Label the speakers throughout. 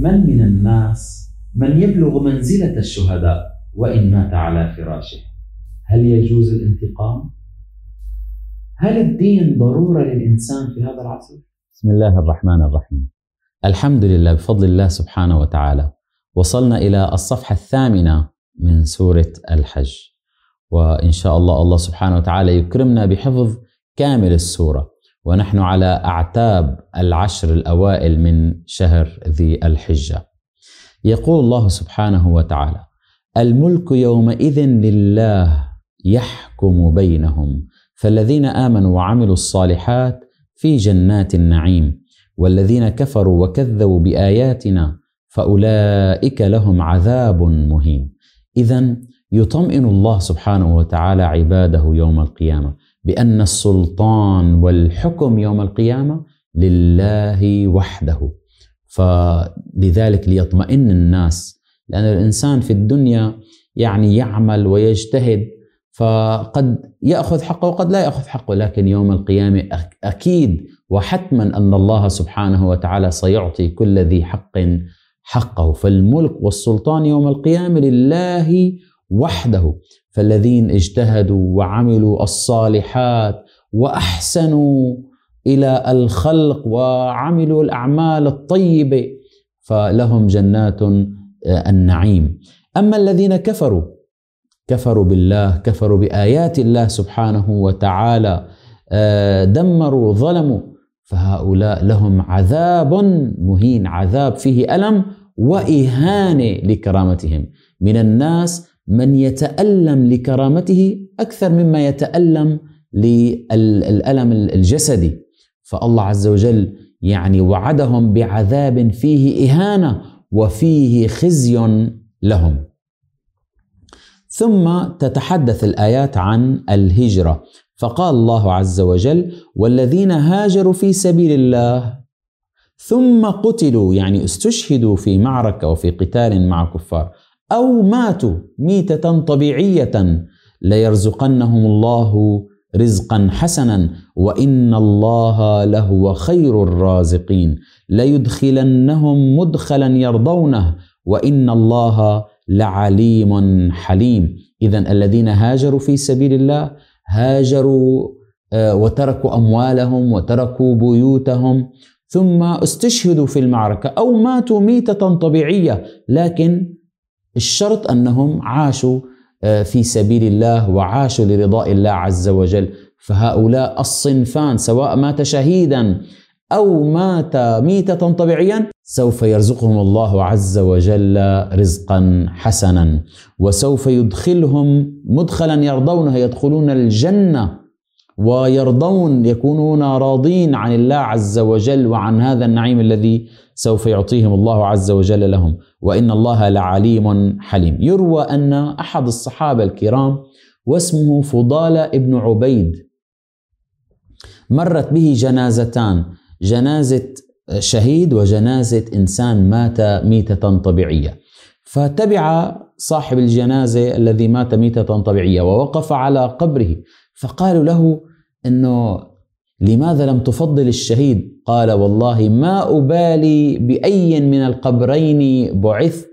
Speaker 1: من من الناس من يبلغ منزلة الشهداء وإن مات على فراشه هل يجوز الانتقام؟ هل الدين ضرورة للإنسان في هذا العصر؟
Speaker 2: بسم الله الرحمن الرحيم الحمد لله بفضل الله سبحانه وتعالى وصلنا إلى الصفحة الثامنة من سورة الحج وإن شاء الله الله سبحانه وتعالى يكرمنا بحفظ كامل السورة ونحن على أعتاب العشر الأوائل من شهر ذي الحجة. يقول الله سبحانه وتعالى الملك يومئذ لله يحكم بينهم فالذين آمنوا وعملوا الصالحات في جنات النعيم والذين كفروا وكذبوا بآياتنا فأولئك لهم عذاب مهين. إذا يطمئن الله سبحانه وتعالى عباده يوم القيامة. بأن السلطان والحكم يوم القيامة لله وحده. فلذلك ليطمئن الناس لأن الإنسان في الدنيا يعني يعمل ويجتهد فقد يأخذ حقه وقد لا يأخذ حقه. لكن يوم القيامة أكيد وحتما أن الله سبحانه وتعالى سيعطي كل ذي حق حقه. فالملك والسلطان يوم القيامة لله وحده. فالذين اجتهدوا وعملوا الصالحات وأحسنوا إلى الخلق وعملوا الأعمال الطيبة فلهم جنات النعيم. أما الذين كفروا كفروا بالله كفروا بآيات الله سبحانه وتعالى دمروا ظلموا فهؤلاء لهم عذاب مهين عذاب فيه ألم وإهانة لكرامتهم. من الناس من يتألم لكرامته أكثر مما يتألم للألم الجسدي. فالله عز وجل يعني وعدهم بعذاب فيه إهانة وفيه خزي لهم. ثم تتحدث الآيات عن الهجرة. فقال الله عز وجل والذين هاجروا في سبيل الله ثم قتلوا يعني استشهدوا في معركة وفي قتال مع كفار. أو ماتوا ميتة طبيعية ليرزقنهم الله رزقا حسنا وإن الله لهو خير الرازقين. ليدخلنهم مدخلا يرضونه وإن الله لعليم حليم. اذا الذين هاجروا في سبيل الله هاجروا وتركوا أموالهم وتركوا بيوتهم ثم استشهدوا في المعركة أو ماتوا ميتة طبيعية. لكن الشرط أنهم عاشوا في سبيل الله وعاشوا لرضاء الله عز وجل. فهؤلاء الصنفان سواء مات شهيدا أو مات ميتة طبيعيا سوف يرزقهم الله عز وجل رزقا حسنا. وسوف يدخلهم مدخلا يرضونه يدخلون الجنة. ويرضون يكونون راضين عن الله عز وجل وعن هذا النعيم الذي سوف يعطيهم الله عز وجل لهم. وإن الله لعليم حليم. يروى أن أحد الصحابة الكرام واسمه فضالة ابن عبيد مرت به جنازتان جنازة شهيد وجنازة إنسان مات ميتة طبيعية. فتبع صاحب الجنازة الذي مات ميتة طبيعية ووقف على قبره. فقالوا له إنه لماذا لم تفضل الشهيد؟ قال والله ما أبالي بأي من القبرين بعثت.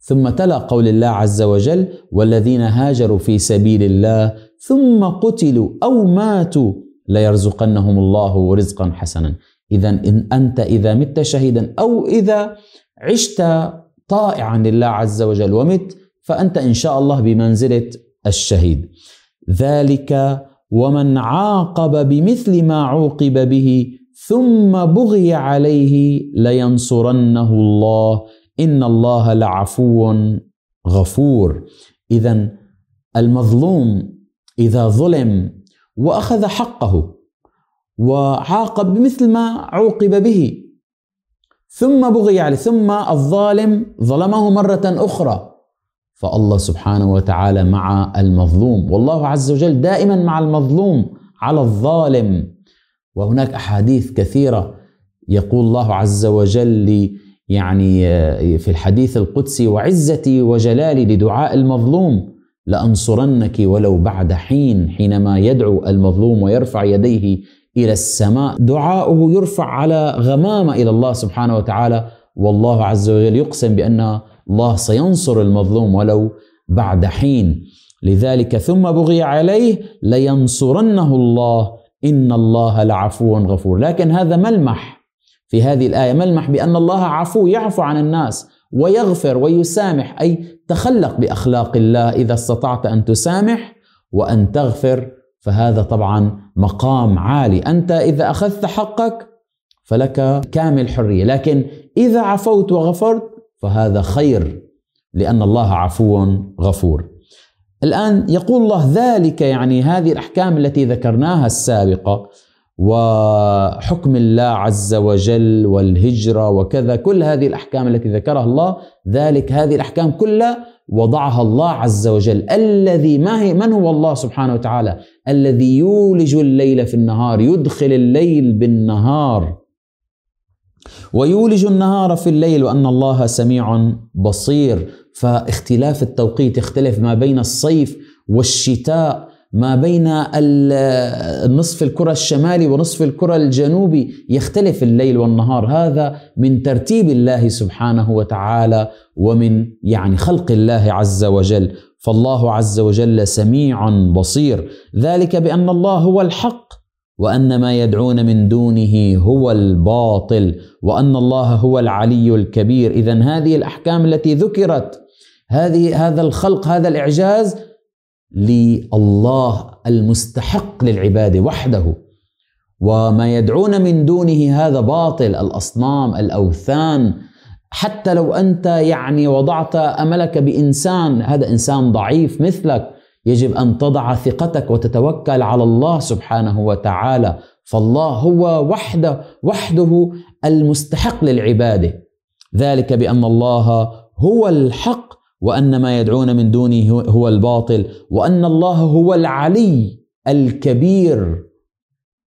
Speaker 2: ثم تلا قول الله عز وجل والذين هاجروا في سبيل الله ثم قتلوا أو ماتوا ليرزقنهم الله رزقا حسنا. اذا إن أنت إذا مت شهيدا أو إذا عشت طائعا لله عز وجل ومت فأنت إن شاء الله بمنزلة الشهيد. ذلك ومن عاقب بمثل ما عوقب به ثم بغي عليه لينصرنه الله. إن الله لعفو غفور. إذا المظلوم إذا ظلم وأخذ حقه وعاقب بمثل ما عوقب به ثم بغي عليه ثم الظالم ظلمه مرة أخرى. فالله سبحانه وتعالى مع المظلوم. والله عز وجل دائما مع المظلوم على الظالم. وهناك أحاديث كثيرة يقول الله عز وجل يعني في الحديث القدسي وعزتي وجلالي لدعاء المظلوم لأنصرنك ولو بعد حين حينما يدعو المظلوم ويرفع يديه إلى السماء. دعاؤه يرفع على غمامة إلى الله سبحانه وتعالى. والله عز وجل يقسم بأن الله سينصر المظلوم ولو بعد حين. لذلك ثم بغي عليه لينصرنه الله إن الله لعفو غفور. لكن هذا ملمح في هذه الآية ملمح بأن الله عفو يعفو عن الناس ويغفر ويسامح أي تخلق بأخلاق الله. إذا استطعت أن تسامح وأن تغفر فهذا طبعا مقام عالي. أنت إذا أخذت حقك فلك كامل حرية. لكن إذا عفوت وغفرت فهذا خير لأن الله عفو غفور. الآن يقول الله ذلك يعني هذه الأحكام التي ذكرناها السابقة وحكم الله عز وجل والهجرة وكذا كل هذه الأحكام التي ذكرها الله ذلك هذه الأحكام كلها وضعها الله عز وجل. الذي ما هي من هو الله سبحانه وتعالى؟ الذي يولج الليل في النهار يدخل الليل بالنهار. ويولج النهار في الليل وأن الله سميع بصير. فاختلاف التوقيت يختلف ما بين الصيف والشتاء ما بين نصف الكرة الشمالي ونصف الكرة الجنوبي يختلف الليل والنهار. هذا من ترتيب الله سبحانه وتعالى ومن يعني خلق الله عز وجل. فالله عز وجل سميع بصير. ذلك بأن الله هو الحق. وأن ما يدعون من دونه هو الباطل وأن الله هو العلي الكبير. اذا هذه الأحكام التي ذكرت هذه هذا الخلق هذا الإعجاز لله المستحق للعباده وحده. وما يدعون من دونه هذا باطل الأصنام الأوثان. حتى لو أنت يعني وضعت أملك بإنسان هذا إنسان ضعيف مثلك. يجب أن تضع ثقتك وتتوكل على الله سبحانه وتعالى. فالله هو وحده وحده المستحق للعبادة. ذلك بأن الله هو الحق وأن ما يدعون من دونه هو الباطل وأن الله هو العلي الكبير.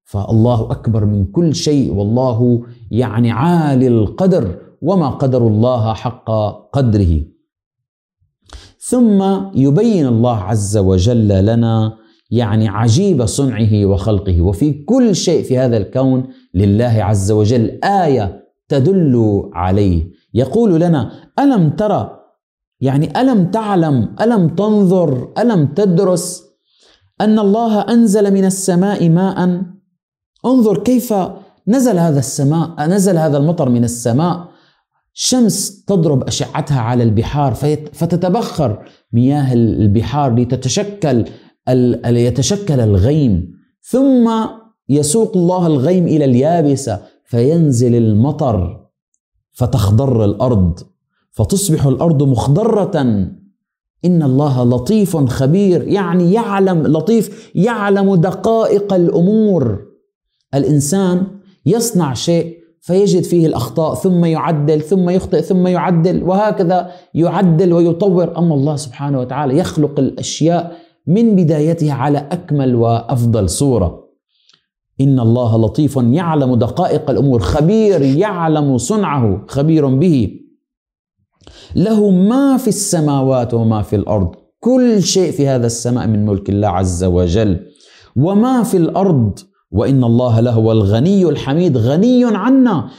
Speaker 2: فالله أكبر من كل شيء والله يعني عالي القدر وما قدر الله حق قدره. ثم يبين الله عز وجل لنا يعني عجيب صنعه وخلقه. وفي كل شيء في هذا الكون لله عز وجل آية تدل عليه. يقول لنا ألم ترى؟ يعني ألم تعلم؟ ألم تنظر؟ ألم تدرس؟ أن الله أنزل من السماء ماء. انظر كيف نزل هذا السماء نزل هذا المطر من السماء. شمس تضرب أشعتها على البحار فتتبخر مياه البحار لتتشكل يتشكل الغيم. ثم يسوق الله الغيم إلى اليابسة فينزل المطر فتخضر الأرض. فتصبح الأرض مخضرة. إن الله لطيف خبير يعني يعلم لطيف يعلم دقائق الأمور. الإنسان يصنع شيء فيجد فيه الأخطاء ثم يعدل ثم يخطئ ثم يعدل وهكذا يعدل ويطور. أما الله سبحانه وتعالى يخلق الأشياء من بدايتها على أكمل وأفضل صورة. إن الله لطيف يعلم دقائق الأمور خبير يعلم صنعه خبير به. له ما في السماوات وما في الأرض. كل شيء في هذا السماء من ملك الله عز وجل. وما في الأرض وإن الله لهو الغني الحميد غني عنا.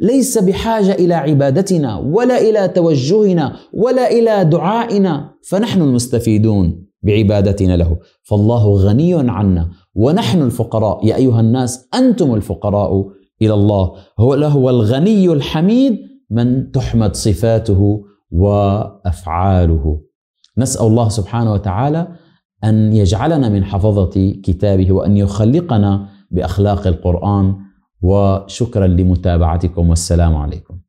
Speaker 2: ليس بحاجة إلى عبادتنا ولا إلى توجهنا ولا إلى دعائنا. فنحن المستفيدون بعبادتنا له. فالله غني عنا. ونحن الفقراء. يا أيها الناس أنتم الفقراء إلى الله. هو له الغني الحميد من تحمد صفاته وأفعاله. نسأل الله سبحانه وتعالى أن يجعلنا من حفظة كتابه وأن يخلقنا بأخلاق القرآن. وشكرا لمتابعتكم والسلام عليكم.